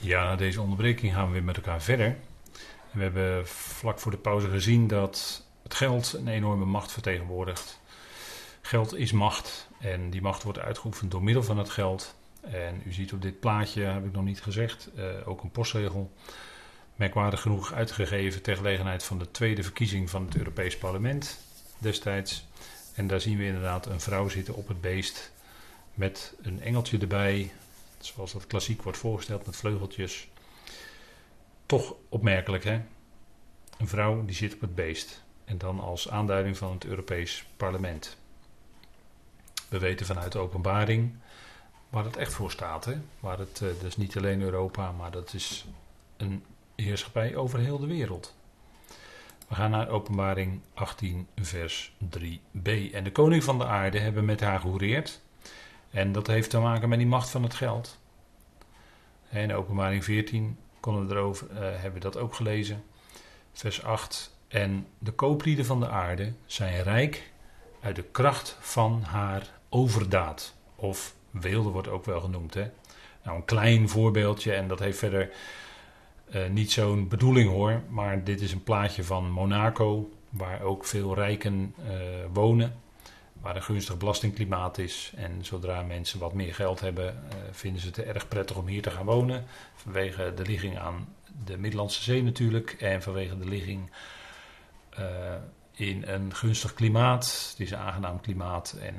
Ja, na deze onderbreking gaan we weer met elkaar verder. we hebben vlak voor de pauze gezien dat het geld een enorme macht vertegenwoordigt. Geld is macht en die macht wordt uitgeoefend door middel van het geld. En u ziet op dit plaatje, heb ik nog niet gezegd, uh, ook een postregel. Merkwaardig genoeg uitgegeven ter gelegenheid van de tweede verkiezing van het Europees Parlement destijds. En daar zien we inderdaad een vrouw zitten op het beest met een engeltje erbij, zoals dat klassiek wordt voorgesteld met vleugeltjes. Toch opmerkelijk, hè? Een vrouw die zit op het beest. En dan als aanduiding van het Europees Parlement. We weten vanuit de openbaring waar het echt voor staat. Hè? Waar het, uh, dus niet alleen Europa, maar dat is een heerschappij over heel de wereld. We gaan naar openbaring 18, vers 3b. En de koning van de aarde hebben met haar gehoereerd. En dat heeft te maken met die macht van het geld. In openbaring 14 konden we erover, uh, hebben we dat ook gelezen. Vers 8. En de kooplieden van de aarde zijn rijk uit de kracht van haar overdaad. Of weelde wordt ook wel genoemd. Hè? Nou, een klein voorbeeldje, en dat heeft verder uh, niet zo'n bedoeling hoor. Maar dit is een plaatje van Monaco, waar ook veel rijken uh, wonen. Waar een gunstig belastingklimaat is. En zodra mensen wat meer geld hebben, uh, vinden ze het erg prettig om hier te gaan wonen. Vanwege de ligging aan de Middellandse Zee natuurlijk. En vanwege de ligging in een gunstig klimaat. Het is een aangenaam klimaat. En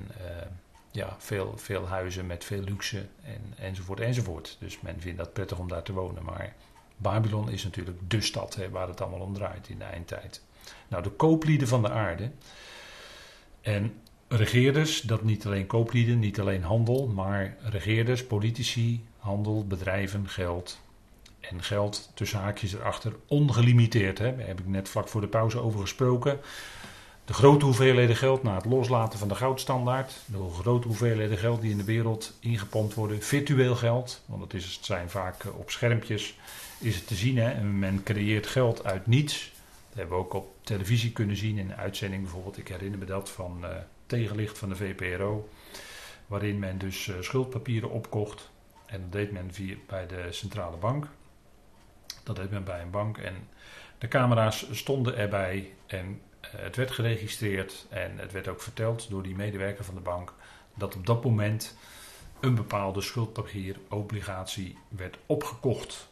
ja, veel, veel huizen met veel luxe en, enzovoort enzovoort. Dus men vindt dat prettig om daar te wonen. Maar Babylon is natuurlijk de stad hè, waar het allemaal om draait in de eindtijd. Nou, de kooplieden van de aarde. En regeerders, dat niet alleen kooplieden, niet alleen handel, maar regeerders, politici, handel, bedrijven, geld. En geld tussen haakjes erachter ongelimiteerd. Hè. Daar heb ik net vlak voor de pauze over gesproken. De grote hoeveelheden geld na het loslaten van de goudstandaard. De grote hoeveelheden geld die in de wereld ingepompt worden. Virtueel geld, want het, is, het zijn vaak eh, op schermpjes is het te zien. Hè? En men creëert geld uit niets. Dat hebben we ook op televisie kunnen zien in een uitzending bijvoorbeeld. Ik herinner me dat van uh, Tegenlicht van de VPRO. Waarin men dus uh, schuldpapieren opkocht. En dat deed men via, bij de centrale bank. Dat deed men bij een bank. En de camera's stonden erbij. En uh, het werd geregistreerd. En het werd ook verteld door die medewerker van de bank. Dat op dat moment een bepaalde schuldpapier, obligatie werd opgekocht.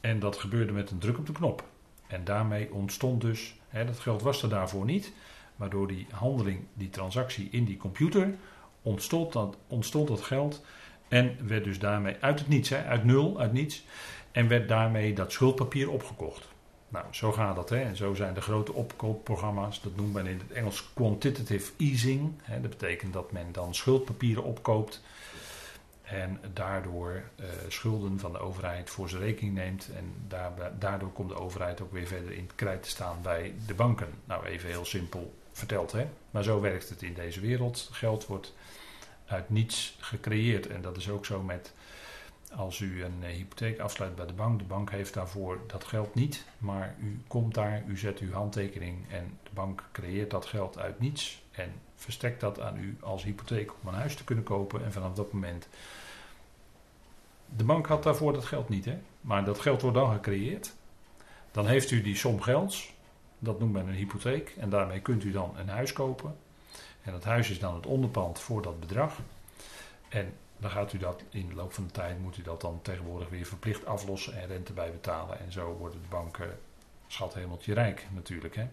En dat gebeurde met een druk op de knop. En daarmee ontstond dus, hè, dat geld was er daarvoor niet, maar door die handeling, die transactie in die computer, ontstond dat, ontstond dat geld en werd dus daarmee uit het niets, hè, uit nul, uit niets, en werd daarmee dat schuldpapier opgekocht. Nou, zo gaat dat. Hè. En zo zijn de grote opkoopprogramma's. Dat noemt men in het Engels quantitative easing. Hè. Dat betekent dat men dan schuldpapieren opkoopt en daardoor uh, schulden van de overheid voor zijn rekening neemt. En daardoor komt de overheid ook weer verder in het krijt te staan bij de banken. Nou, even heel simpel verteld, hè. Maar zo werkt het in deze wereld. Geld wordt uit niets gecreëerd. En dat is ook zo met als u een uh, hypotheek afsluit bij de bank. De bank heeft daarvoor dat geld niet. Maar u komt daar, u zet uw handtekening en de bank creëert dat geld uit niets. En verstrekt dat aan u als hypotheek om een huis te kunnen kopen. En vanaf dat moment de bank had daarvoor dat geld niet, hè? maar dat geld wordt dan gecreëerd. Dan heeft u die som gelds, dat noemt men een hypotheek, en daarmee kunt u dan een huis kopen. En dat huis is dan het onderpand voor dat bedrag. En dan gaat u dat in de loop van de tijd, moet u dat dan tegenwoordig weer verplicht aflossen en rente bij betalen. En zo worden de banken schat hemeltje rijk natuurlijk. Hè?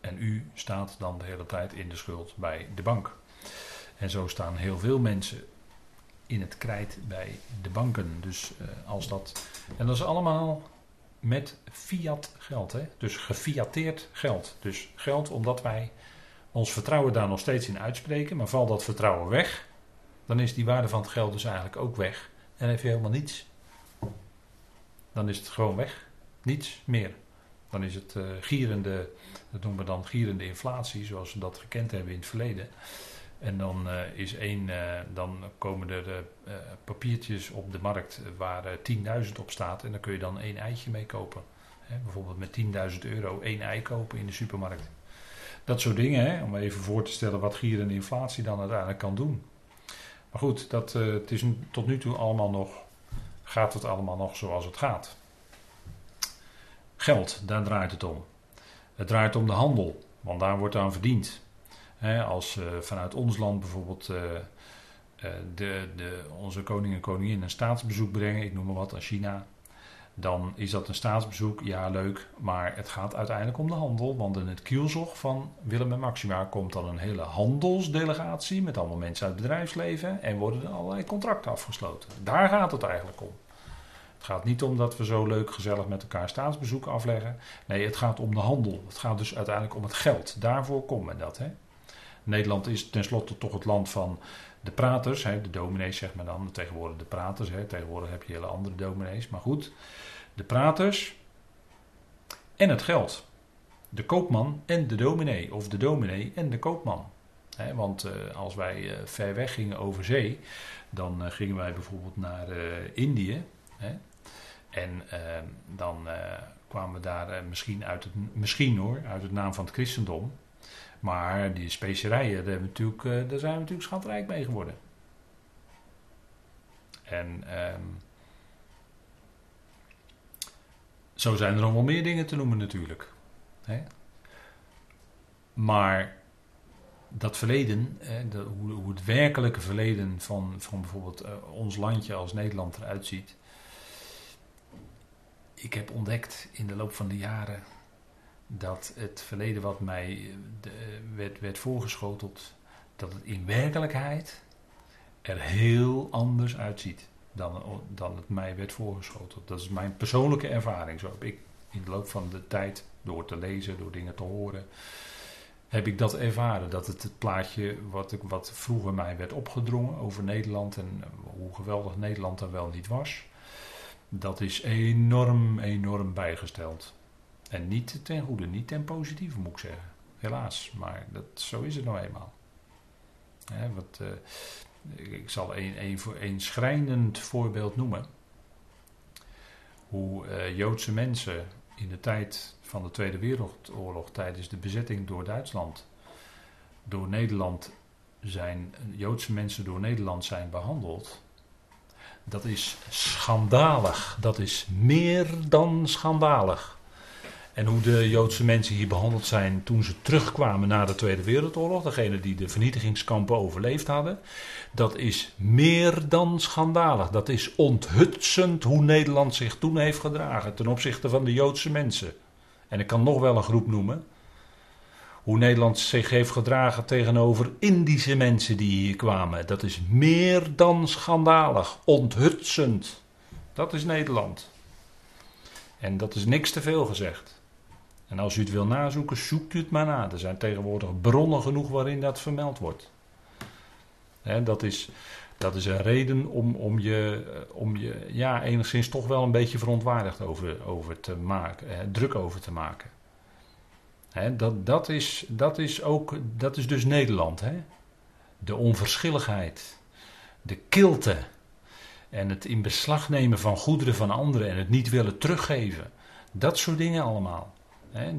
En u staat dan de hele tijd in de schuld bij de bank. En zo staan heel veel mensen in het krijt bij de banken. Dus uh, als dat. En dat is allemaal met fiat geld. Hè? Dus gefiateerd geld. Dus geld omdat wij ons vertrouwen daar nog steeds in uitspreken. Maar valt dat vertrouwen weg, dan is die waarde van het geld dus eigenlijk ook weg. En heb je helemaal niets. Dan is het gewoon weg. Niets meer. Dan is het uh, gierende, dat noemen we dan gierende inflatie, zoals we dat gekend hebben in het verleden. En dan, uh, is één, uh, dan komen er uh, papiertjes op de markt waar 10.000 op staat. En dan kun je dan één eitje mee kopen. Hè, bijvoorbeeld met 10.000 euro één ei kopen in de supermarkt. Dat soort dingen, hè, om even voor te stellen wat gier en inflatie dan uiteindelijk kan doen. Maar goed, dat, het is tot nu toe allemaal nog gaat het allemaal nog zoals het gaat. Geld, daar draait het om. Het draait om de handel, want daar wordt aan verdiend. Als uh, vanuit ons land bijvoorbeeld uh, de, de, onze koning en koningin een staatsbezoek brengen, ik noem maar wat, aan China, dan is dat een staatsbezoek, ja leuk, maar het gaat uiteindelijk om de handel. Want in het kielzog van Willem en Maxima komt dan een hele handelsdelegatie met allemaal mensen uit het bedrijfsleven en worden er allerlei contracten afgesloten. Daar gaat het eigenlijk om. Het gaat niet om dat we zo leuk gezellig met elkaar staatsbezoeken afleggen. Nee, het gaat om de handel. Het gaat dus uiteindelijk om het geld. Daarvoor komt men dat. Hè? Nederland is tenslotte toch het land van de praters, hè, de dominees zeg maar dan, tegenwoordig de praters, hè, tegenwoordig heb je hele andere dominees, maar goed, de praters en het geld. De koopman en de dominee, of de dominee en de koopman. Want uh, als wij uh, ver weg gingen over zee, dan uh, gingen wij bijvoorbeeld naar Indië. Hè, en ehm, dan kwamen we daar misschien uit het, misschien hoor, uit het naam van het christendom. Maar die specerijen, daar, natuurlijk, eh, daar zijn we natuurlijk schatrijk mee geworden. En um, zo zijn er nog wel meer dingen te noemen natuurlijk. Hè? Maar dat verleden, de, hoe, het werkelijke verleden van, van bijvoorbeeld uh, ons landje als Nederland eruit ziet. Ik heb ontdekt in de loop van de jaren dat het verleden wat mij eh, werd, werd voorgeschoteld, dat het in werkelijkheid er heel anders uitziet dan, dan het mij werd voorgeschoteld. Dat is mijn persoonlijke ervaring. Zo heb ik in de loop van de tijd, door te lezen, door dingen te horen, heb ik dat ervaren. Dat het het plaatje wat, ik, wat vroeger mij werd opgedrongen over Nederland en eh, hoe geweldig Nederland er wel niet was, dat is enorm, enorm bijgesteld. En niet ten goede, niet ten positieve moet ik zeggen. Helaas, maar dat, zo is het nou eenmaal. wat, uh, ik zal een, een, schrijnend voorbeeld noemen. Hoe uh, Joodse mensen in de tijd van de Tweede Wereldoorlog, tijdens de bezetting door Duitsland, door Nederland zijn, Joodse mensen door Nederland zijn behandeld. Dat is schandalig. Dat is meer dan schandalig. En hoe de Joodse mensen hier behandeld zijn toen ze terugkwamen na de Tweede Wereldoorlog, degene die de vernietigingskampen overleefd hadden, dat is meer dan schandalig. Dat is onthutsend hoe Nederland zich toen heeft gedragen ten opzichte van de Joodse mensen. En ik kan nog wel een groep noemen. Hoe Nederland zich heeft gedragen tegenover Indische mensen die hier kwamen. Dat is meer dan schandalig. Onthutsend. Dat is Nederland. En dat is niks te veel gezegd. En als u het wil nazoeken, zoekt u het maar na. Er zijn tegenwoordig bronnen genoeg waarin dat vermeld wordt. dat, is, dat is een reden om, om, je, eh, om je ja, enigszins toch wel een beetje verontwaardigd over, over te maken, druk over te maken. dat, dat, is, dat, is ook, dat is dus Nederland. De onverschilligheid, de kilte en het in beslag nemen van goederen van anderen en het niet willen teruggeven. Dat soort dingen allemaal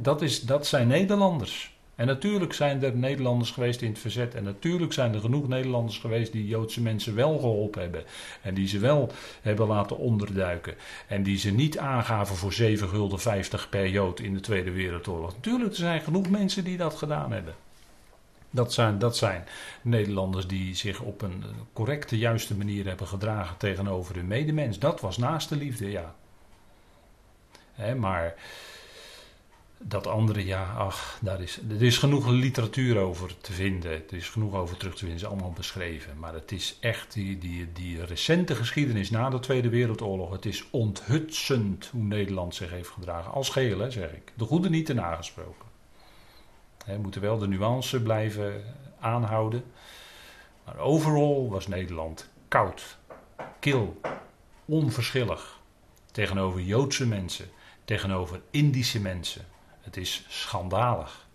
dat, is, dat zijn Nederlanders. En natuurlijk zijn er Nederlanders geweest in het verzet. En natuurlijk zijn er genoeg Nederlanders geweest die Joodse mensen wel geholpen hebben. En die ze wel hebben laten onderduiken. En die ze niet aangaven voor 7 gulden 50 per Jood in de Tweede Wereldoorlog. Natuurlijk, er zijn genoeg mensen die dat gedaan hebben. Dat zijn, dat zijn Nederlanders die zich op een correcte, juiste manier hebben gedragen tegenover hun medemens. Dat was naaste liefde, ja. maar dat andere, ja, ach, daar is, er is genoeg literatuur over te vinden. Er is genoeg over terug te vinden, is allemaal beschreven. Maar het is echt die, die, die recente geschiedenis na de Tweede Wereldoorlog. Het is onthutsend hoe Nederland zich heeft gedragen. Als geheel, hè, zeg ik. De goede niet te nagesproken. We moeten wel de nuance blijven aanhouden. Maar overal was Nederland koud, kil, onverschillig. Tegenover Joodse mensen, tegenover Indische mensen het is schandalig.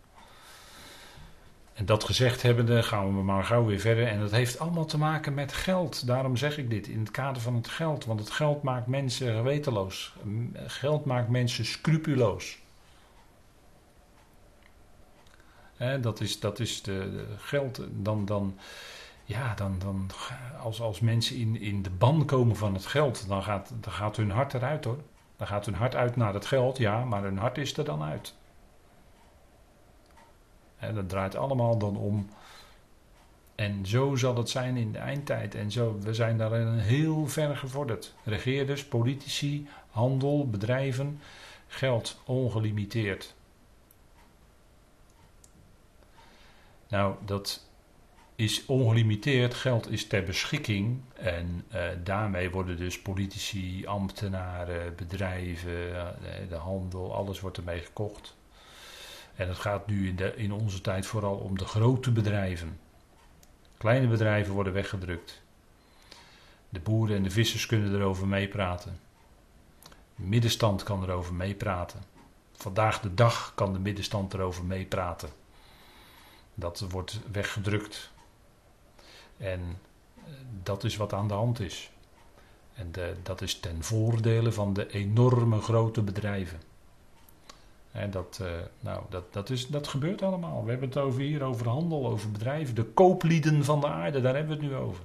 En dat gezegd hebbende gaan we maar gauw weer verder. En dat heeft allemaal te maken met geld. Daarom zeg ik dit in het kader van het geld. Want het geld maakt mensen gewetenloos. Geld maakt mensen scrupuloos. dat is, dat is de, geld. Dan, dan, ja, dan, dan als, als mensen in, in de ban komen van het geld, dan gaat, dan gaat hun hart eruit hoor. Dan gaat hun hart uit naar het geld, ja, maar hun hart is er dan uit. Dat draait allemaal dan om. En zo zal het zijn in de eindtijd. En zo, we zijn daarin heel ver gevorderd. Regeerders, politici, handel, bedrijven, geld ongelimiteerd. Nou, dat is ongelimiteerd, geld is ter beschikking. En uh, daarmee worden dus politici, ambtenaren, bedrijven, uh, de handel, alles wordt ermee gekocht. En het gaat nu in, in onze tijd vooral om de grote bedrijven. Kleine bedrijven worden weggedrukt. De boeren en de vissers kunnen erover meepraten. De middenstand kan erover meepraten. Vandaag de dag kan de middenstand erover meepraten. Dat wordt weggedrukt. En eh, dat is wat aan de hand is. En dat is ten voordele van de enorme grote bedrijven. En dat, uh, nou, dat, dat, is, dat gebeurt allemaal. We hebben het over hier over handel, over bedrijven. De kooplieden van de aarde, daar hebben we het nu over.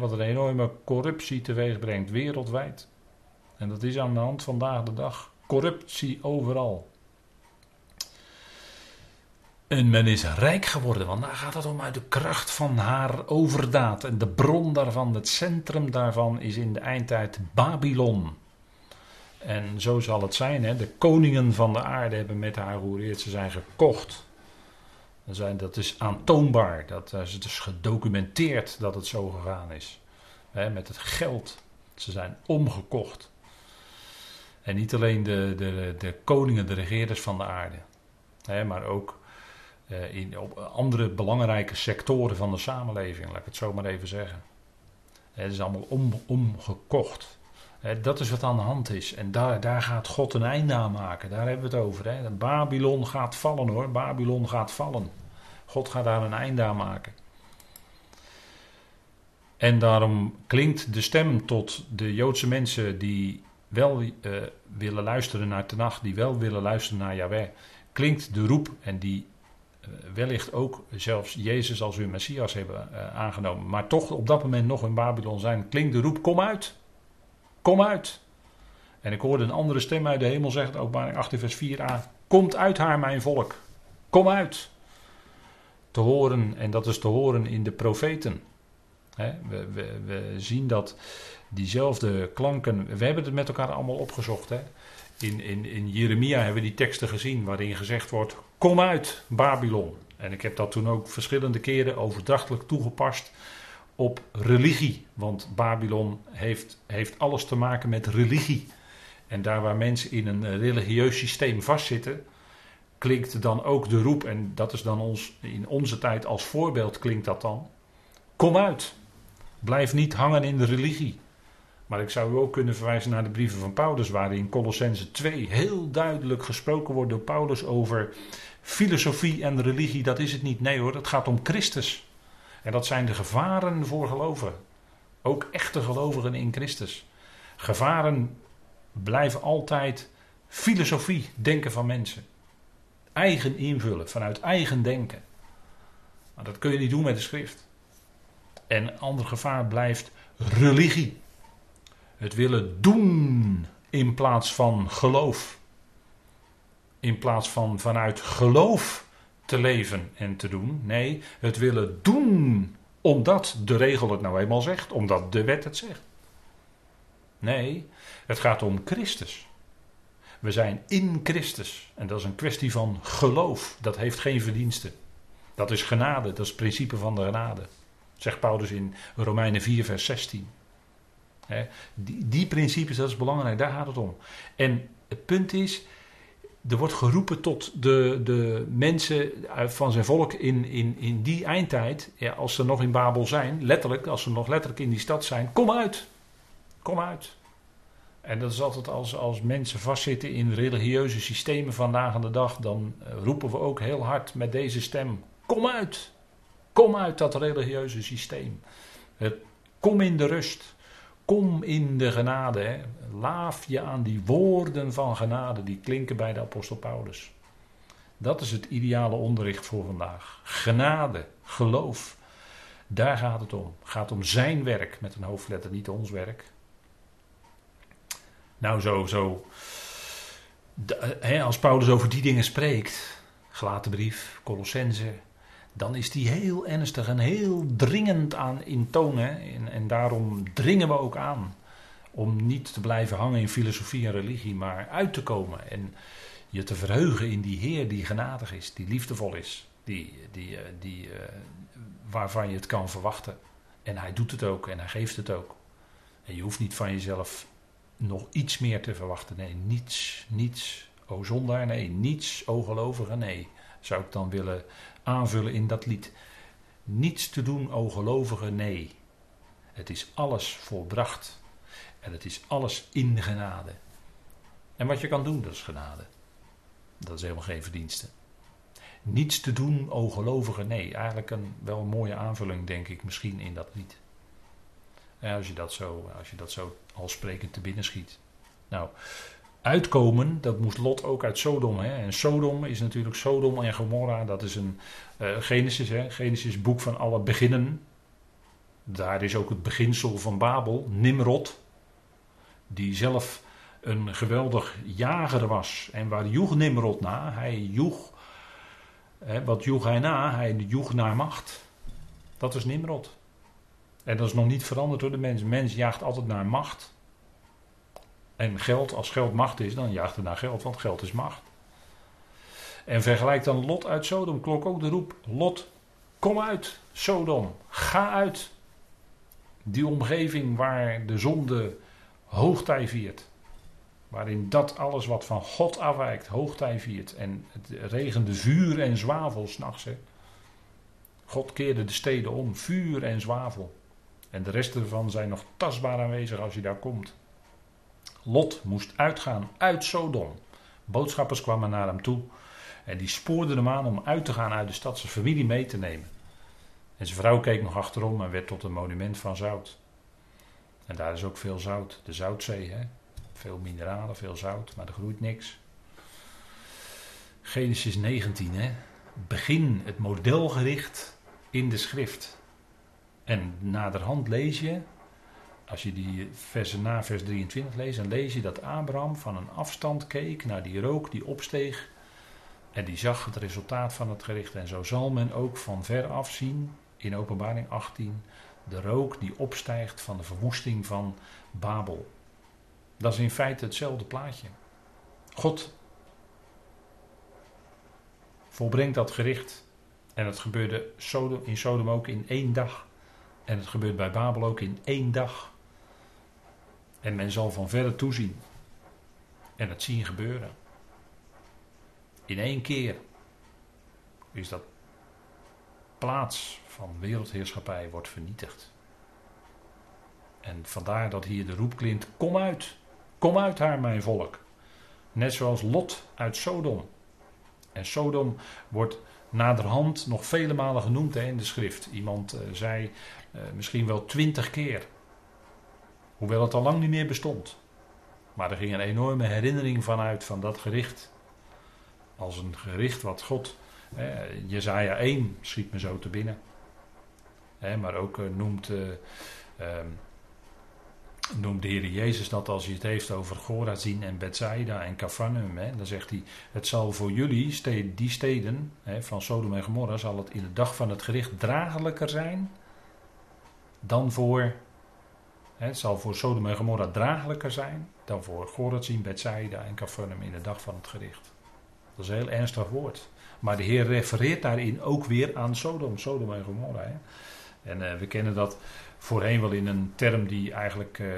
Wat een enorme corruptie teweeg brengt, wereldwijd. En dat is aan de hand vandaag de dag. Corruptie overal. En men is rijk geworden, want daar gaat het om uit de kracht van haar overdaad. En de bron daarvan, het centrum daarvan is in de eindtijd Babylon. En zo zal het zijn, hè? de koningen van de aarde hebben met haar, hoe ze zijn gekocht. Dat is aantoonbaar, dat is dus gedocumenteerd dat het zo gegaan is. Met het geld, ze zijn omgekocht. En niet alleen de, de, de koningen, de regeerders van de aarde, maar ook uh, in, op andere belangrijke sectoren van de samenleving, laat ik het zo maar even zeggen. Het is allemaal om, omgekocht. Dat is wat aan de hand is. En daar, daar gaat God een einde aan maken. Daar hebben we het over. Hè. Babylon gaat vallen hoor. Babylon gaat vallen. God gaat daar een einde aan maken. En daarom klinkt de stem tot de Joodse mensen die wel uh, willen luisteren naar Tenach, die wel willen luisteren naar Yahweh, klinkt de roep en die uh, wellicht ook zelfs Jezus als hun Messias hebben uh, aangenomen, maar toch op dat moment nog in Babylon zijn, klinkt de roep: kom uit. Kom uit. En ik hoorde een andere stem uit de hemel zeggen, openbaring 18 vers 4a. Komt uit haar mijn volk. Kom uit. Te horen, en dat is te horen in de profeten. we, we, we, zien dat diezelfde klanken, we hebben het met elkaar allemaal opgezocht. In, in, in Jeremia hebben we die teksten gezien waarin gezegd wordt, kom uit Babylon. En ik heb dat toen ook verschillende keren overdrachtelijk toegepast op religie. Want Babylon heeft, heeft alles te maken met religie. En daar waar mensen in een religieus systeem vastzitten, klinkt dan ook de roep, en dat is dan ons, in onze tijd als voorbeeld klinkt dat dan. Kom uit. Blijf niet hangen in de religie. Maar ik zou u ook kunnen verwijzen naar de brieven van Paulus, waarin in Colossense 2 heel duidelijk gesproken wordt door Paulus over filosofie en religie. Dat is het niet. Nee hoor, het gaat om Christus. En dat zijn de gevaren voor geloven. Ook echte gelovigen in Christus. Gevaren blijven altijd filosofie, denken van mensen. Eigen invullen, vanuit eigen denken. Maar dat kun je niet doen met de schrift. En een ander gevaar blijft religie. Het willen doen in plaats van geloof. In plaats van vanuit geloof te leven en te doen. Nee, het willen doen omdat de regel het nou eenmaal zegt, omdat de wet het zegt. Nee, het gaat om Christus. We zijn in Christus. En dat is een kwestie van geloof. Dat heeft geen verdiensten. Dat is genade, dat is het principe van de genade. Zegt Paulus in Romeinen 4, vers 16. die, die principes, dat is belangrijk, daar gaat het om. En het punt is, er wordt geroepen tot de, de mensen van zijn volk in, in, in die eindtijd, ja, als ze nog in Babel zijn, letterlijk, als ze nog letterlijk in die stad zijn, kom uit. Kom uit. En dat is altijd als, als mensen vastzitten in religieuze systemen vandaag aan de dag, dan eh, roepen we ook heel hard met deze stem: Kom uit. Kom uit dat religieuze systeem. Kom in de rust. Kom in de genade. Hè. Laaf je aan die woorden van genade die klinken bij de apostel Paulus. Dat is het ideale onderricht voor vandaag. Genade, geloof. Daar gaat het om. Het gaat om zijn werk met een hoofdletter, niet ons werk. Nou, zo, zo. als Paulus over die dingen spreekt, gelaten brief, Colossense, dan is die heel ernstig en heel dringend aan in toon. En, en daarom dringen we ook aan om niet te blijven hangen in filosofie en religie, maar uit te komen en je te verheugen in die Heer die genadig is, die liefdevol is, die, die, eh, die, uh, waarvan je het kan verwachten. En hij doet het ook en hij geeft het ook. En je hoeft niet van jezelf nog iets meer te verwachten. Nee, niets, niets. O zondaar, nee, niets. O gelovige, nee. Zou ik dan willen aanvullen in dat lied. Niets te doen, o gelovige, nee. Het is alles volbracht. En het is alles in genade. En wat je kan doen, dat is genade. Dat is helemaal geen verdienste. Niets te doen, o gelovige, nee. Eigenlijk een, wel een mooie aanvulling, denk ik, misschien in dat lied. Ja, als, je dat zo, als je dat zo al sprekend te binnen schiet. Nou, uitkomen, dat moest Lot ook uit Sodom. Hè? En Sodom is natuurlijk Sodom en Gomorra. Dat is een uh, Genesis, hè? Genesis boek van alle beginnen. Daar is ook het beginsel van Babel, Nimrod. Die zelf een geweldig jager was. En waar joeg Nimrod na? Hij joeg, hè, wat joeg hij na? Hij joeg naar macht. Dat is Nimrod. En dat is nog niet veranderd door de mens. Mens jaagt altijd naar macht. En geld, als geld macht is, dan jaagt het naar geld, want geld is macht. En vergelijk dan Lot uit Sodom. Klok ook de roep: Lot, kom uit, Sodom, ga uit. Die omgeving waar de zonde hoogtij viert. Waarin dat alles wat van God afwijkt hoogtij viert. En het regende vuur en zwavel s'nachts. God keerde de steden om, vuur en zwavel. En de rest ervan zijn nog tastbaar aanwezig als je daar komt. Lot moest uitgaan uit Sodom. Boodschappers kwamen naar hem toe. En die spoorden hem aan om uit te gaan uit de stad, zijn familie mee te nemen. En zijn vrouw keek nog achterom en werd tot een monument van zout. En daar is ook veel zout, de Zoutzee. Hè? Veel mineralen, veel zout, maar er groeit niks. Genesis 19, hè? begin het modelgericht in de schrift. En naderhand lees je, als je die versen na vers 23 leest, dan lees je dat Abraham van een afstand keek naar die rook die opsteeg. En die zag het resultaat van het gericht. En zo zal men ook van ver af zien, in openbaring 18, de rook die opstijgt van de verwoesting van Babel. Dat is in feite hetzelfde plaatje. God volbrengt dat gericht. En het gebeurde in Sodom ook in één dag. En het gebeurt bij Babel ook in één dag. En men zal van verre toezien. En het zien gebeuren. In één keer is dat plaats van wereldheerschappij wordt vernietigd. En vandaar dat hier de roep klinkt: Kom uit, kom uit haar, mijn volk. Net zoals Lot uit Sodom. En Sodom wordt naderhand nog vele malen genoemd in de schrift. Iemand uh, zei uh, misschien wel twintig keer. Hoewel het al lang niet meer bestond. Maar er ging een enorme herinnering vanuit van dat gericht. Als een gericht wat God. Eh, Jezaja 1 schiet me zo te binnen. Eh, maar ook uh, noemt. Ehm, noemt de Heer Jezus dat als hij het heeft over Gorazin en Bethsaida en Capharnaum. Hè, dan zegt hij, het zal voor jullie, steden, die steden van Sodom en Gomorra, zal het in de dag van het gericht dragelijker zijn dan voor, het zal voor Sodom en Gomorra dragelijker zijn dan voor Gorazin, Bethsaida en Capharnaum in de dag van het gericht. Dat is een heel ernstig woord. Maar de Heer refereert daarin ook weer aan Sodom, Sodom en Gomorra. Hè. En uh, we kennen dat voorheen wel in een term die eigenlijk uh,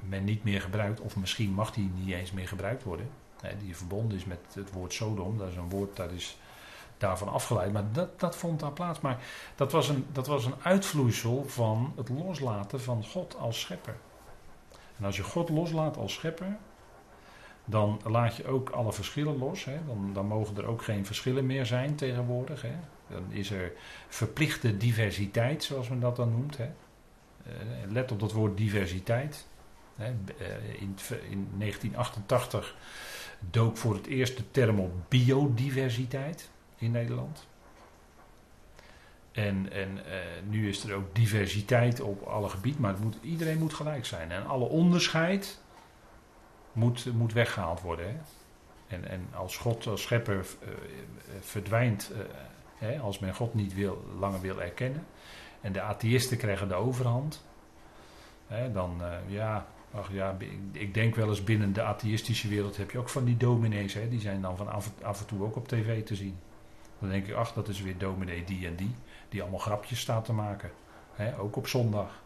men niet meer gebruikt, of misschien mag die niet eens meer gebruikt worden. Hè, die verbonden is met het woord Sodom. Dat is een woord dat is daarvan afgeleid. Maar dat, dat vond daar plaats. Maar dat was, een, dat was een uitvloeisel van het loslaten van God als schepper. En als je God loslaat als schepper, dan laat je ook alle verschillen los. Hè. Dan, dan mogen er ook geen verschillen meer zijn tegenwoordig. Hè. Dan is er verplichte diversiteit, zoals men dat dan noemt. Hè. Eh, let op dat woord diversiteit. Eh, in 1988 dook voor het eerst de term op biodiversiteit in Nederland. En, en eh, nu is er ook diversiteit op alle gebieden, maar het moet, iedereen moet gelijk zijn. En alle onderscheid moet, moet weggehaald worden. Hè? En, en als God als schepper uh, verdwijnt, uh, hè, als men God niet wil, langer wil erkennen, en de atheïsten krijgen de overhand, hè, dan ja, ach ja, ik denk wel eens binnen de atheïstische wereld heb je ook van die dominees, hè, die zijn dan van af, af en toe ook op tv te zien. Dan denk ik, ach, dat is weer dominee die en die die allemaal grapjes staat te maken. ook op zondag.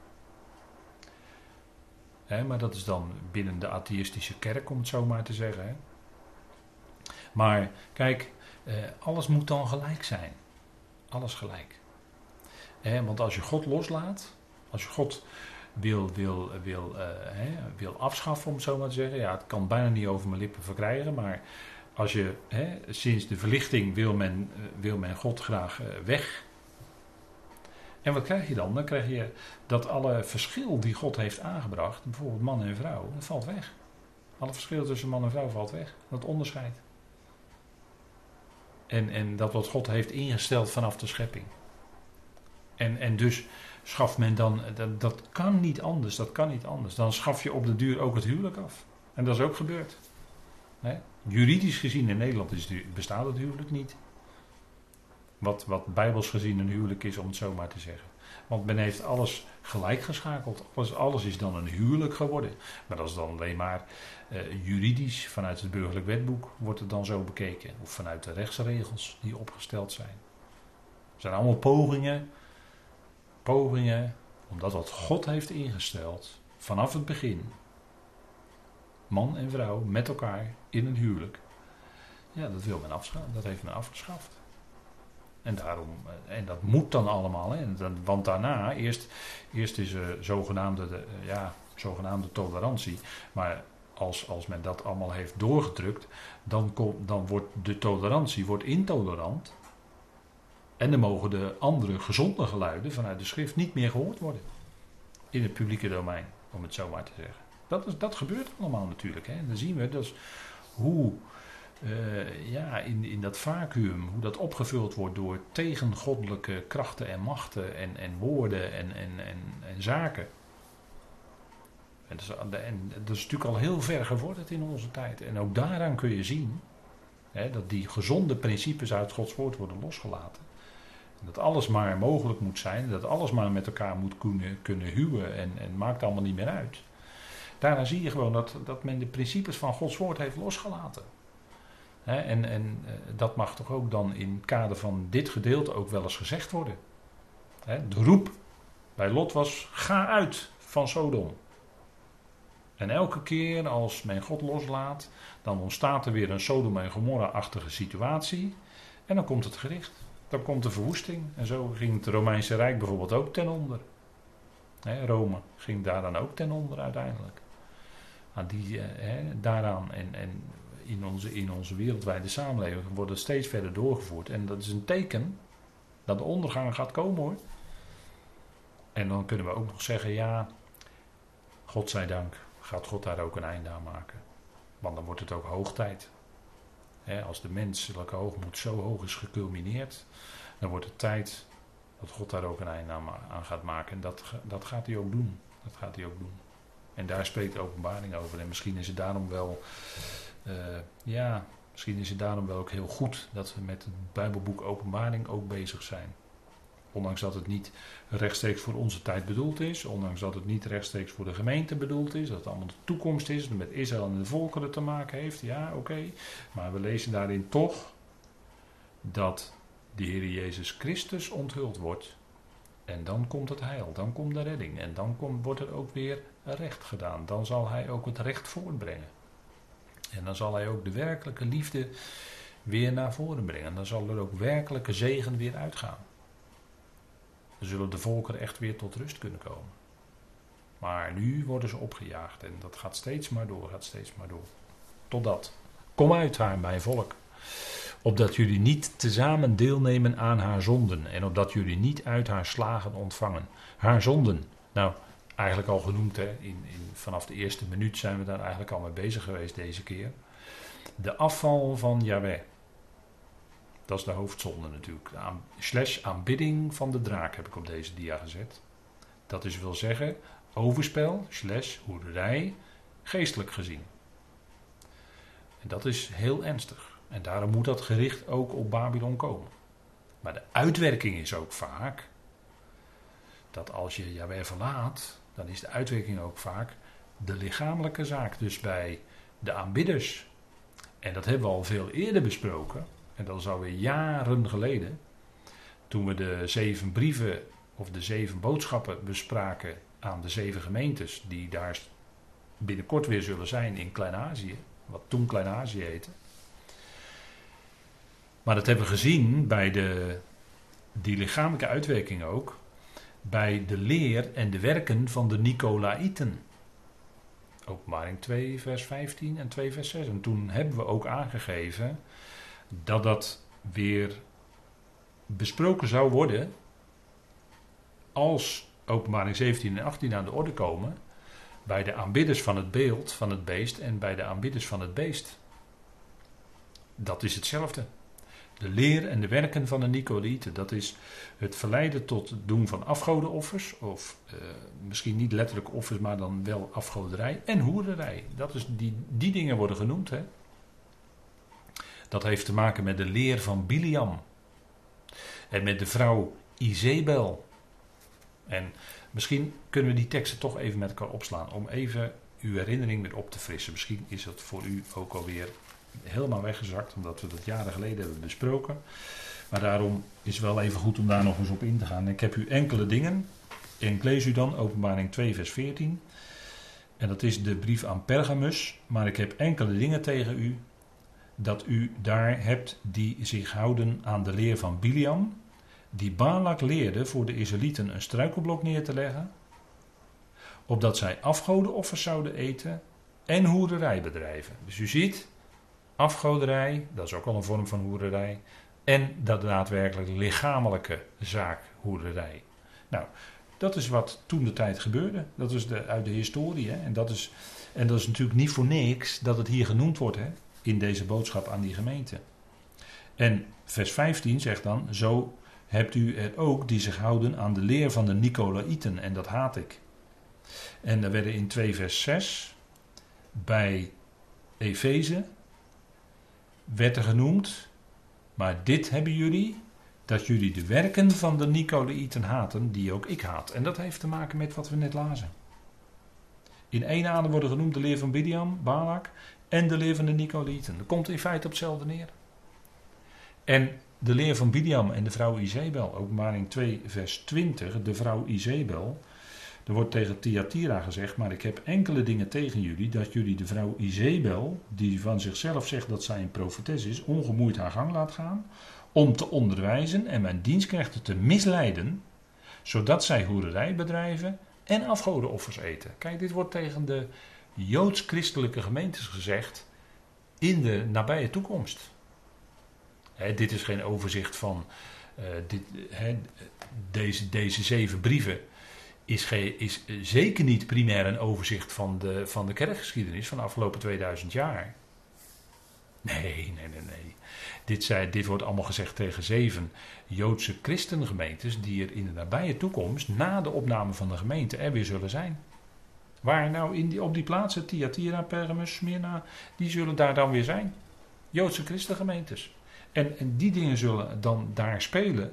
maar dat is dan binnen de atheïstische kerk, om het zo maar te zeggen. Maar kijk, eh, alles moet dan gelijk zijn. Alles gelijk. want als je God loslaat, als je God wil, wil, wil, uh, wil afschaffen, om het zo maar te zeggen. Ja, het kan bijna niet over mijn lippen verkrijgen, maar als je sinds de verlichting wil men, eh, wil men God graag weg en wat krijg je dan? Dan krijg je dat alle verschil die God heeft aangebracht, bijvoorbeeld man en vrouw, dat valt weg. Alle verschil tussen man en vrouw valt weg. Dat onderscheid. En, en dat wat God heeft ingesteld vanaf de schepping. En, en dus schaft men dan, dat, dat kan niet anders, dat kan niet anders. Dan schaf je op de duur ook het huwelijk af. En dat is ook gebeurd. Juridisch gezien in Nederland is bestaat het huwelijk niet. Wat, wat bijbels gezien een huwelijk is, om het zo maar te zeggen. Want men heeft alles gelijk geschakeld. Alles, alles is dan een huwelijk geworden. Maar dat is dan alleen maar uh, juridisch, vanuit het burgerlijk wetboek wordt het dan zo bekeken. Of vanuit de rechtsregels die opgesteld zijn. Het zijn allemaal pogingen, pogingen, omdat wat God heeft ingesteld vanaf het begin. Man en vrouw met elkaar in een huwelijk. Ja, dat wil men afschaffen. Dat heeft men afgeschaft. En, daarom, eh, en dat moet dan allemaal. Hè. Want daarna, eerst, eerst is er zogenaamde, eh, ja, zogenaamde tolerantie. Maar als, als men dat allemaal heeft doorgedrukt, dan, kom, dan wordt de tolerantie wordt intolerant. En dan mogen de andere gezonde geluiden vanuit de schrift niet meer gehoord worden. In het publieke domein, om het zo maar te zeggen. Dat, is, dat gebeurt allemaal natuurlijk. Hè. Dan zien we dus hoe uh, ja, in, in dat vacuüm, hoe dat opgevuld wordt door tegengoddelijke krachten en machten en, en woorden en, en, en, en zaken. En dat, is, en dat is natuurlijk al heel ver gevorderd in onze tijd. En ook daaraan kun je zien hè, dat die gezonde principes uit Gods woord worden losgelaten. En dat alles maar mogelijk moet zijn, dat alles maar met elkaar moet kunnen, kunnen huwen en, en maakt allemaal niet meer uit. Daarna zie je gewoon dat, dat men de principes van Gods woord heeft losgelaten en en eh, dat mag toch ook dan in het kader van dit gedeelte ook wel eens gezegd worden. de roep bij Lot was: ga uit van Sodom. En elke keer als men God loslaat, dan ontstaat er weer een Sodom en Gomorra-achtige situatie. En dan komt het gericht. Dan komt de verwoesting. En zo ging het Romeinse Rijk bijvoorbeeld ook ten onder. Rome ging daar dan ook ten onder uiteindelijk. Aan die, eh, daaraan. En, en in onze, in onze wereldwijde samenleving worden steeds verder doorgevoerd. En dat is een teken dat de ondergang gaat komen hoor. En dan kunnen we ook nog zeggen, ja, God zij dank, gaat God daar ook een einde aan maken. Want dan wordt het ook hoog tijd. als de menselijke hoogmoed zo hoog is geculmineerd, dan wordt het tijd dat God daar ook een einde aan, aan gaat maken. En dat, dat gaat hij ook doen. Dat gaat hij ook doen. En daar spreekt de openbaring over. En misschien is het daarom wel uh, ja, misschien is het daarom wel ook heel goed dat we met het Bijbelboek Openbaring ook bezig zijn. Ondanks dat het niet rechtstreeks voor onze tijd bedoeld is, ondanks dat het niet rechtstreeks voor de gemeente bedoeld is, dat het allemaal de toekomst is, dat met Israël en de volkeren te maken heeft, ja, oké. Maar we lezen daarin toch dat de Heer Jezus Christus onthuld wordt. En dan komt het heil, dan komt de redding en dan komt, wordt er ook weer recht gedaan. Dan zal hij ook het recht voortbrengen. En dan zal hij ook de werkelijke liefde weer naar voren brengen. Dan zal er ook werkelijke zegen weer uitgaan. Dan zullen de volkeren echt weer tot rust kunnen komen. Maar nu worden ze opgejaagd en dat gaat steeds maar door, gaat steeds maar door. Totdat. Kom uit haar, mijn volk. Opdat jullie niet tezamen deelnemen aan haar zonden. En opdat jullie niet uit haar slagen ontvangen. Haar zonden. Nou, eigenlijk al genoemd. Hè? In, in, vanaf de eerste minuut zijn we daar eigenlijk al mee bezig geweest deze keer. De afval van Yahweh. Dat is de hoofdzonde natuurlijk. Aan, slash aanbidding van de draak heb ik op deze dia gezet. Dat is wil zeggen overspel slash hoerderij geestelijk gezien. En dat is heel ernstig. En daarom moet dat gericht ook op Babylon komen. Maar de uitwerking is ook vaak dat als je Jaweh verlaat, dan is de uitwerking ook vaak de lichamelijke zaak. Dus bij de aanbidders. En dat hebben we al veel eerder besproken. En dat is alweer jaren geleden. Toen we de zeven brieven of de zeven boodschappen bespraken aan de zeven gemeentes. Die daar binnenkort weer zullen zijn in Klein-Azië. Wat toen Klein-Azië heette. Maar dat hebben we gezien bij de, die lichamelijke uitwerking ook. Bij de leer en de werken van de Nicolaïten. Openbaring 2, vers 15 en 2, vers 6. En toen hebben we ook aangegeven dat dat weer besproken zou worden als openbaring 17 en 18 aan de orde komen bij de aanbidders van het beeld van het beest en bij de aanbidders van het beest. Dat is hetzelfde. De leer en de werken van de Nicolieten, dat is het verleiden tot het doen van afgodenoffers, of uh, misschien niet letterlijk offers, maar dan wel afgoderij en hoerderij. Dat is die, die dingen worden genoemd. Hè? Dat heeft te maken met de leer van Biliam en met de vrouw Izebel. En misschien kunnen we die teksten toch even met elkaar opslaan om even uw herinnering weer op te frissen. Misschien is dat voor u ook alweer helemaal weggezakt, omdat we dat jaren geleden hebben besproken. Maar daarom is wel even goed om daar nog eens op in te gaan. Ik heb u enkele dingen. En ik lees u dan openbaring 2, vers 14. En dat is de brief aan Pergamus. Maar ik heb enkele dingen tegen u. Dat u daar hebt die zich houden aan de leer van Biliam. Die Balak leerde voor de Israëlieten een struikelblok neer te leggen. Opdat zij afgodenoffers zouden eten en hoerderij bedrijven. Dus u ziet, afgoderij, dat is ook al een vorm van hoerderij. En dat daadwerkelijk lichamelijke zaak, hoerderij. Nou, dat is wat toen de tijd gebeurde. Dat is de, uit de historie. Hè? En, dat is, en dat is natuurlijk niet voor niks dat het hier genoemd wordt hè? in deze boodschap aan die gemeente. En vers 15 zegt dan: Zo hebt u er ook die zich houden aan de leer van de Nicolaïten, en dat haat ik. En er werden in 2 vers 6 bij Efeze werd er genoemd, maar dit hebben jullie, dat jullie de werken van de Nicolaïten haten, die ook ik haat. En dat heeft te maken met wat we net lazen. In één adem worden genoemd de leer van Bidiam, Balak en de leer van de Nicolaïten. Dat komt in feite op hetzelfde neer. En de leer van Bidiam en de vrouw Izebel, openbaring 2 vers 20, de vrouw Izebel, er wordt tegen Thyatira gezegd, maar ik heb enkele dingen tegen jullie, dat jullie de vrouw Izebel, die van zichzelf zegt dat zij een profetes is, ongemoeid haar gang laat gaan, om te onderwijzen en mijn dienstknechten te misleiden, zodat zij hoererij bedrijven en afgodenoffers eten. Kijk, dit wordt tegen de joods-christelijke gemeentes gezegd in de nabije toekomst. dit is geen overzicht van uh, dit, deze, deze zeven brieven is, is zeker niet primair een overzicht van de, van de kerkgeschiedenis van de afgelopen 2000 jaar. Nee, nee, nee, nee. Dit, zei, dit wordt allemaal gezegd tegen zeven Joodse christengemeentes die er in de nabije toekomst, na de opname van de gemeente, er weer zullen zijn. Waar nou in op die plaatsen, Thyatira, Pergamus, Smyrna, die zullen daar dan weer zijn. Joodse christengemeentes. En, en die dingen zullen dan daar spelen.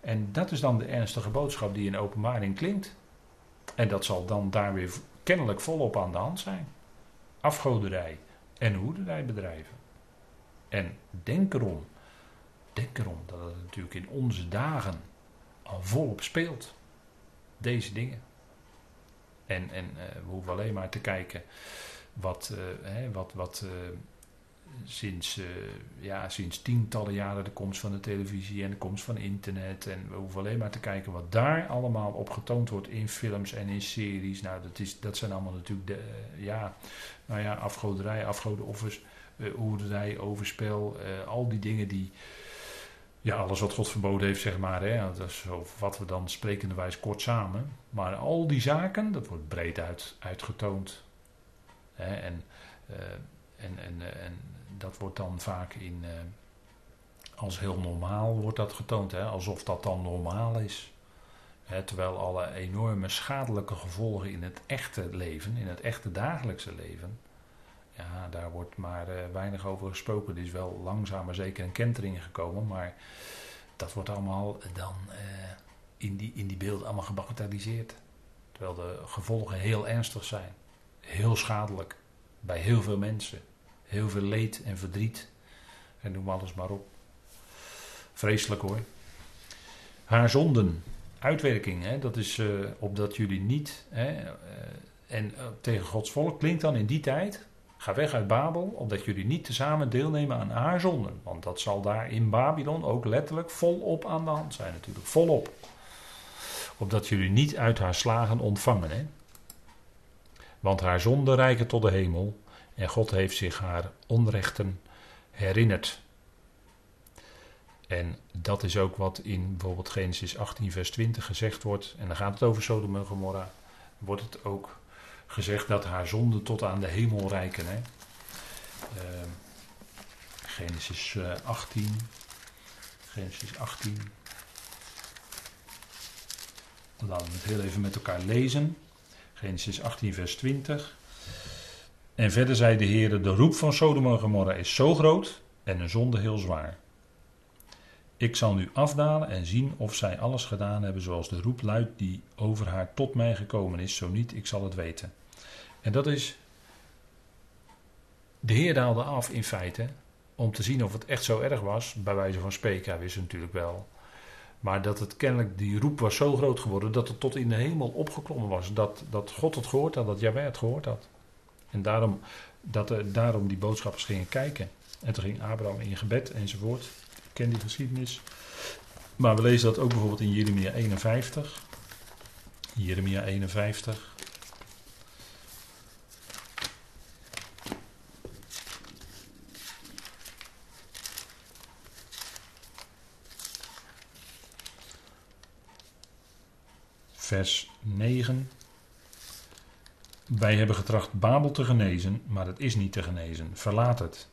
En dat is dan de ernstige boodschap die in openbaring klinkt. En dat zal dan daar weer kennelijk volop aan de hand zijn. Afgoderij en hoederijbedrijven. En denk erom, denk erom dat het natuurlijk in onze dagen al volop speelt. Deze dingen. En, en uh, we hoeven alleen maar te kijken wat, uh, hè, wat, wat uh, sinds, uh, ja, sinds tientallen jaren de komst van de televisie en de komst van internet. En we hoeven alleen maar te kijken wat daar allemaal op getoond wordt in films en in series. Nou, dat, is, dat zijn allemaal natuurlijk de, uh, ja, nou ja, afgoderij, afgodenoffers, uh, hoerderij, overspel. al die dingen die, ja, alles wat God verboden heeft, zeg maar. Hè, dat is wat we dan sprekenderwijs kort samen. Maar al die zaken, dat wordt breed uit, uitgetoond. Hè, en, en, en, en dat wordt dan vaak in, uh, als heel normaal wordt dat getoond, hè? alsof dat dan normaal is. Hè? Terwijl alle enorme schadelijke gevolgen in het echte leven, in het echte dagelijkse leven, ja, daar wordt maar uh, weinig over gesproken. Er is wel langzaam maar zeker een kentering gekomen, maar dat wordt allemaal dan uh, in, die, in die beelden allemaal gebagatelliseerd. Terwijl de gevolgen heel ernstig zijn, heel schadelijk bij heel veel mensen. Heel veel leed en verdriet. En noem alles maar op. Vreselijk hoor. Haar zonden, uitwerking, hè, dat is uh, opdat jullie niet. Hè, uh, en uh, tegen Gods volk klinkt dan in die tijd. Ga weg uit Babel, opdat jullie niet tezamen deelnemen aan haar zonden. Want dat zal daar in Babylon ook letterlijk volop aan de hand zijn, natuurlijk. Volop. Opdat jullie niet uit haar slagen ontvangen. Hè. Want haar zonden reiken tot de hemel. En God heeft zich haar onrechten herinnerd. En dat is ook wat in bijvoorbeeld Genesis 18, vers 20 gezegd wordt. En dan gaat het over Sodom en Gomorra. Wordt het ook gezegd dat haar zonden tot aan de hemel reiken. Hè? Uh, Genesis 18. Eh, Genesis 18. Laten we het heel even met elkaar lezen. Genesis 18, vers 20. En verder zei de Heer: De roep van Sodom en Gomorra is zo groot en een zonde heel zwaar. Ik zal nu afdalen en zien of zij alles gedaan hebben zoals de roep luidt die over haar tot mij gekomen is. Zo niet, ik zal het weten. En dat is. De Heer daalde af in feite om te zien of het echt zo erg was. Bij wijze van spreken, hij natuurlijk wel. Maar dat het kennelijk, die roep was zo groot geworden dat het tot in de hemel opgeklommen was. Dat, dat God het gehoord had, dat Jaweh het gehoord had. En daarom, dat er, daarom die boodschappers gingen kijken. En toen ging Abraham in gebed enzovoort. Ik ken die geschiedenis. Maar we lezen dat ook bijvoorbeeld in Jeremia 51. Jeremia 51. Vers 9. Wij hebben getracht Babel te genezen, maar het is niet te genezen. Verlaat het.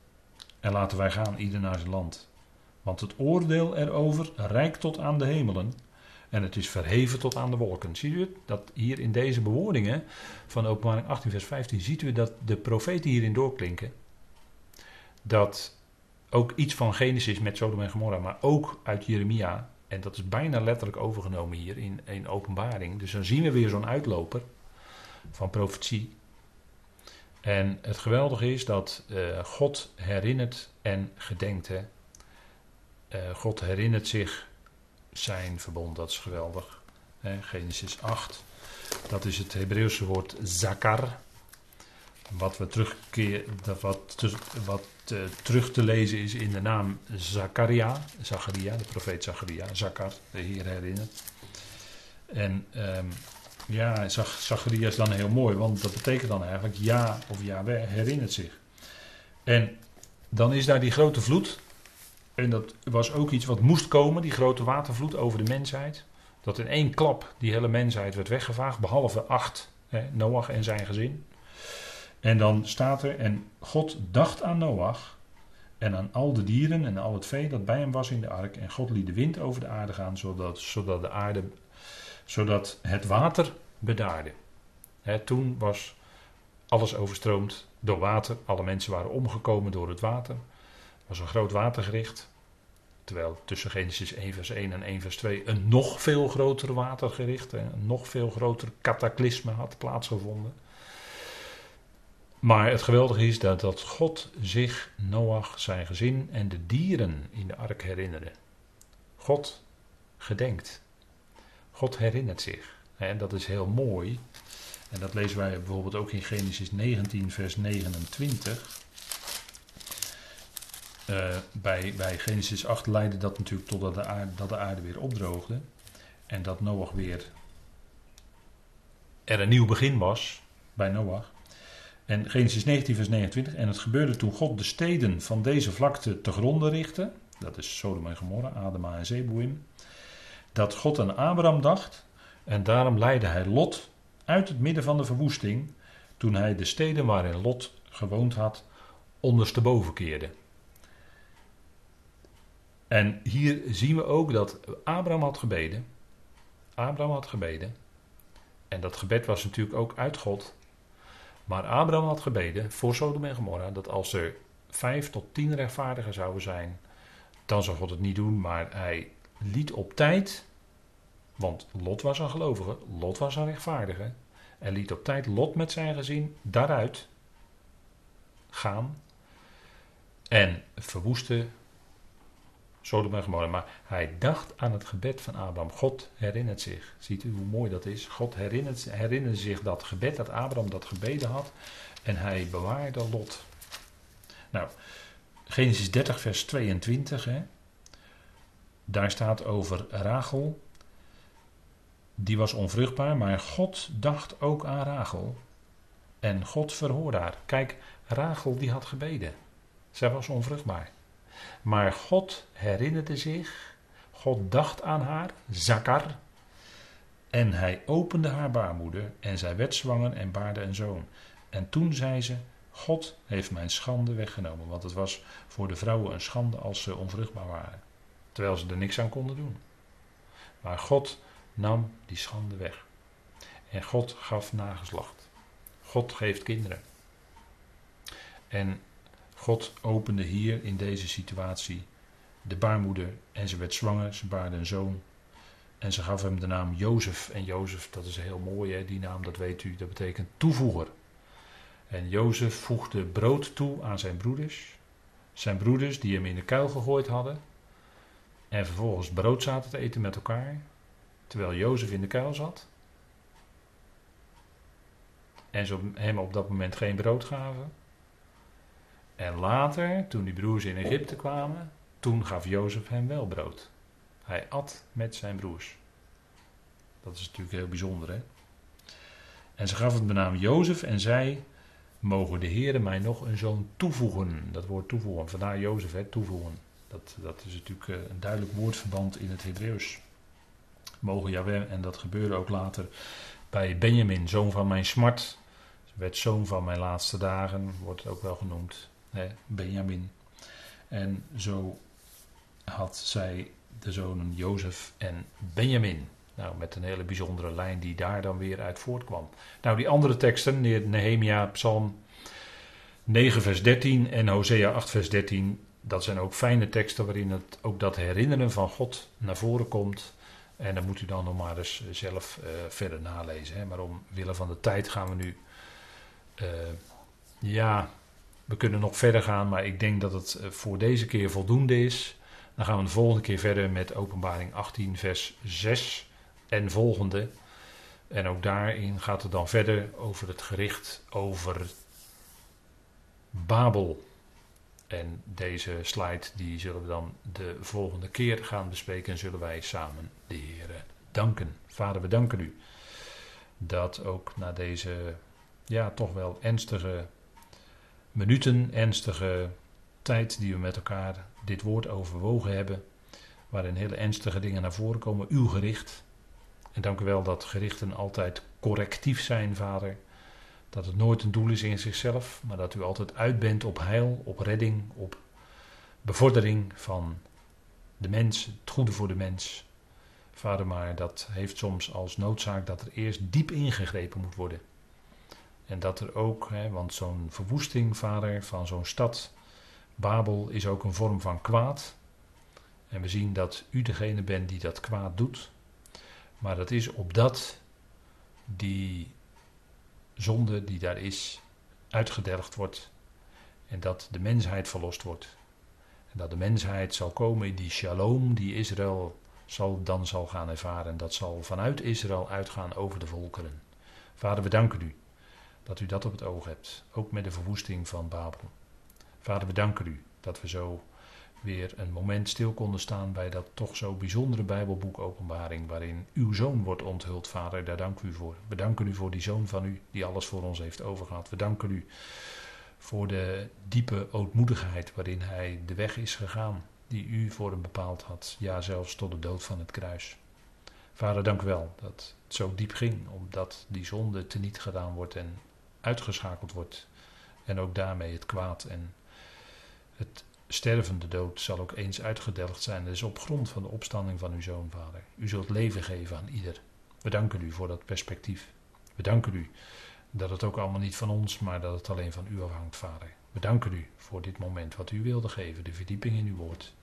En laten wij gaan, ieder naar zijn land. Want het oordeel erover reikt tot aan de hemelen. En het is verheven tot aan de wolken. Ziet u Dat hier in deze bewoordingen van openbaring 18 vers 15 ziet u dat de profeten hierin doorklinken. Dat ook iets van Genesis met Sodom en Gomorra, maar ook uit Jeremia. En dat is bijna letterlijk overgenomen hier in, in openbaring. Dus dan zien we weer zo'n uitloper van profetie. En het geweldige is dat uh, God herinnert en gedenkt. Hè. Uh, God herinnert zich zijn verbond, dat is geweldig. Hè. Genesis 8, dat is het Hebreeuwse woord zakar. Wat, we terugkeer, wat, wat uh, terug te lezen is in de naam Zakaria. Zacharia, de profeet Zacharia. Zakar, de Heer herinnert. En um, ja, Zacharias is dan heel mooi, want dat betekent dan eigenlijk ja of ja, herinnert zich. En dan is daar die grote vloed. En dat was ook iets wat moest komen, die grote watervloed over de mensheid. Dat in één klap die hele mensheid werd weggevaagd, behalve acht, hè, Noach en zijn gezin. En dan staat er, en God dacht aan Noach en aan al de dieren en al het vee dat bij hem was in de ark. En God liet de wind over de aarde gaan, zodat, zodat de aarde zodat het water bedaarde. toen was alles overstroomd door water. Alle mensen waren omgekomen door het water. Er was een groot watergericht. Terwijl tussen Genesis 1 vers 1 en 1 vers 2 een nog veel groter watergericht, een nog veel groter cataclysme had plaatsgevonden. Maar het geweldige is dat, dat God zich, Noach, zijn gezin en de dieren in de ark herinnerde. God gedenkt God herinnert zich. En dat is heel mooi. En dat lezen wij bijvoorbeeld ook in Genesis 19, vers 29. Uh, bij, bij Genesis 8 leidde dat natuurlijk totdat de aarde, dat de aarde weer opdroogde. En dat Noach weer er een nieuw begin was bij Noach. En Genesis 19, vers 29. En het gebeurde toen God de steden van deze vlakte te gronden richtte. Dat is Sodom en Gomorra, Adama en Zeboim dat God aan Abraham dacht en daarom leidde hij Lot uit het midden van de verwoesting toen hij de steden waarin Lot gewoond had ondersteboven keerde. En hier zien we ook dat Abraham had gebeden. Abraham had gebeden. En dat gebed was natuurlijk ook uit God. Maar Abraham had gebeden voor Sodom en Gomorra dat als er vijf tot tien rechtvaardigen zouden zijn, dan zou God het niet doen. Maar hij liet op tijd, want Lot was een gelovige, Lot was een rechtvaardige. En liet op tijd Lot met zijn gezin daaruit gaan en verwoestte Sodom en Gomorra. Maar hij dacht aan het gebed van Abraham. God herinnert zich. Ziet u hoe mooi dat is? God herinnert, herinnerde zich dat gebed dat Abraham dat gebeden had. En hij bewaarde Lot. Nou, Genesis 30 vers 22. Hè? Daar staat over Rachel. Die was onvruchtbaar, maar God dacht ook aan Rachel. En God verhoorde haar. Kijk, Rachel die had gebeden. Zij was onvruchtbaar. Maar God herinnerde zich, God dacht aan haar, Zakar, en hij opende haar baarmoeder en zij werd zwanger en baarde een zoon. En toen zei ze, God heeft mijn schande weggenomen, want het was voor de vrouwen een schande als ze onvruchtbaar waren, terwijl ze er niks aan konden doen. Maar God nam die schande weg. En God gaf nageslacht. God geeft kinderen. En God opende hier in deze situatie de baarmoeder en ze werd zwanger, ze baarde een zoon. En ze gaf hem de naam Jozef. En Jozef, dat is heel mooi, hè? die naam, dat weet u, dat betekent toevoeger. En Jozef voegde brood toe aan zijn broeders. Zijn broeders die hem in de kuil gegooid hadden. En vervolgens brood zaten te eten met elkaar. Terwijl Jozef in de kuil zat. En ze hem op dat moment geen brood gaven. En later, toen die broers in Egypte kwamen, toen gaf Jozef hem wel brood. Hij at met zijn broers. Dat is natuurlijk heel bijzonder, hè? En ze gaf het de naam Jozef en zei: Mogen de Heer mij nog een zoon toevoegen? Dat woord toevoegen, vandaar Jozef, hè, toevoegen. Dat, dat is natuurlijk eh, een duidelijk woordverband in het Hebreeuws. Mogen Jawel, en dat gebeurde ook later bij Benjamin, zoon van mijn smart. Werd zoon van mijn laatste dagen, wordt ook wel genoemd. Benjamin. En zo had zij de zonen Jozef en Benjamin. Nou, met een hele bijzondere lijn die daar dan weer uit voortkwam. Nou, die andere teksten, Nehemia, Psalm 9, vers 13 en Hosea 8, vers 13, dat zijn ook fijne teksten waarin het, ook dat herinneren van God naar voren komt. En dan moet u dan nog maar eens zelf uh, verder nalezen. Hè. Maar omwille van de tijd gaan we nu, uh, ja, we kunnen nog verder gaan, maar ik denk dat het eh, voor deze keer voldoende is. Dan gaan we de volgende keer verder met Openbaring 18, vers 6 en volgende. En ook daarin gaat het dan verder over het gericht over Babel. En deze slide die zullen we dan de volgende keer gaan bespreken en zullen wij samen de Heer danken. Vader, we danken u dat ook na deze ja, toch wel ernstige minuten, ernstige tijd die we met elkaar dit woord overwogen hebben, waarin hele ernstige dingen naar voren komen, uw gericht. En dank u wel dat gerichten altijd correctief zijn, Vader. Dat het nooit een doel is in zichzelf, maar dat u altijd uit bent op heil, op redding, op bevordering van de mens, het goede voor de mens. Vader, maar dat heeft soms als noodzaak dat er eerst diep ingegrepen moet worden. En dat er ook, hè, want zo'n verwoesting, vader, van zo'n stad, Babel, is ook een vorm van kwaad. En we zien dat u degene bent die dat kwaad doet. Maar dat is opdat die zonde die daar is, uitgedelgd wordt. En dat de mensheid verlost wordt. En dat de mensheid zal komen in die shalom die Israël zal, dan zal gaan ervaren. Dat zal vanuit Israël uitgaan over de volkeren. Vader, we danken u dat u dat op het oog hebt, ook met de verwoesting van Babel. Vader, we danken u dat we zo weer een moment stil konden staan bij dat toch zo bijzondere Bijbelboek Openbaring, waarin uw zoon wordt onthuld, Vader. Daar dank u voor. We danken u voor die zoon van u, die alles voor ons heeft overgehad. We danken u voor de diepe ootmoedigheid waarin hij de weg is gegaan die u voor hem bepaald had, ja zelfs tot de dood van het kruis. Vader, dank u wel dat het zo diep ging, omdat die zonde teniet gedaan wordt en uitgeschakeld wordt. En ook daarmee het kwaad en het stervende dood zal ook eens uitgedeld zijn. Dat is op grond van de opstanding van uw zoon, vader. U zult leven geven aan ieder. We danken u voor dat perspectief. We danken u dat het ook allemaal niet van ons, maar dat het alleen van u afhangt, vader. We danken u voor dit moment wat u wilde geven, de verdieping in uw woord.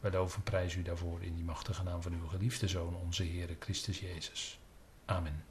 Wij loven prijs u daarvoor in die machtige naam van uw geliefde Zoon, onze Heer Christus Jezus. Amen.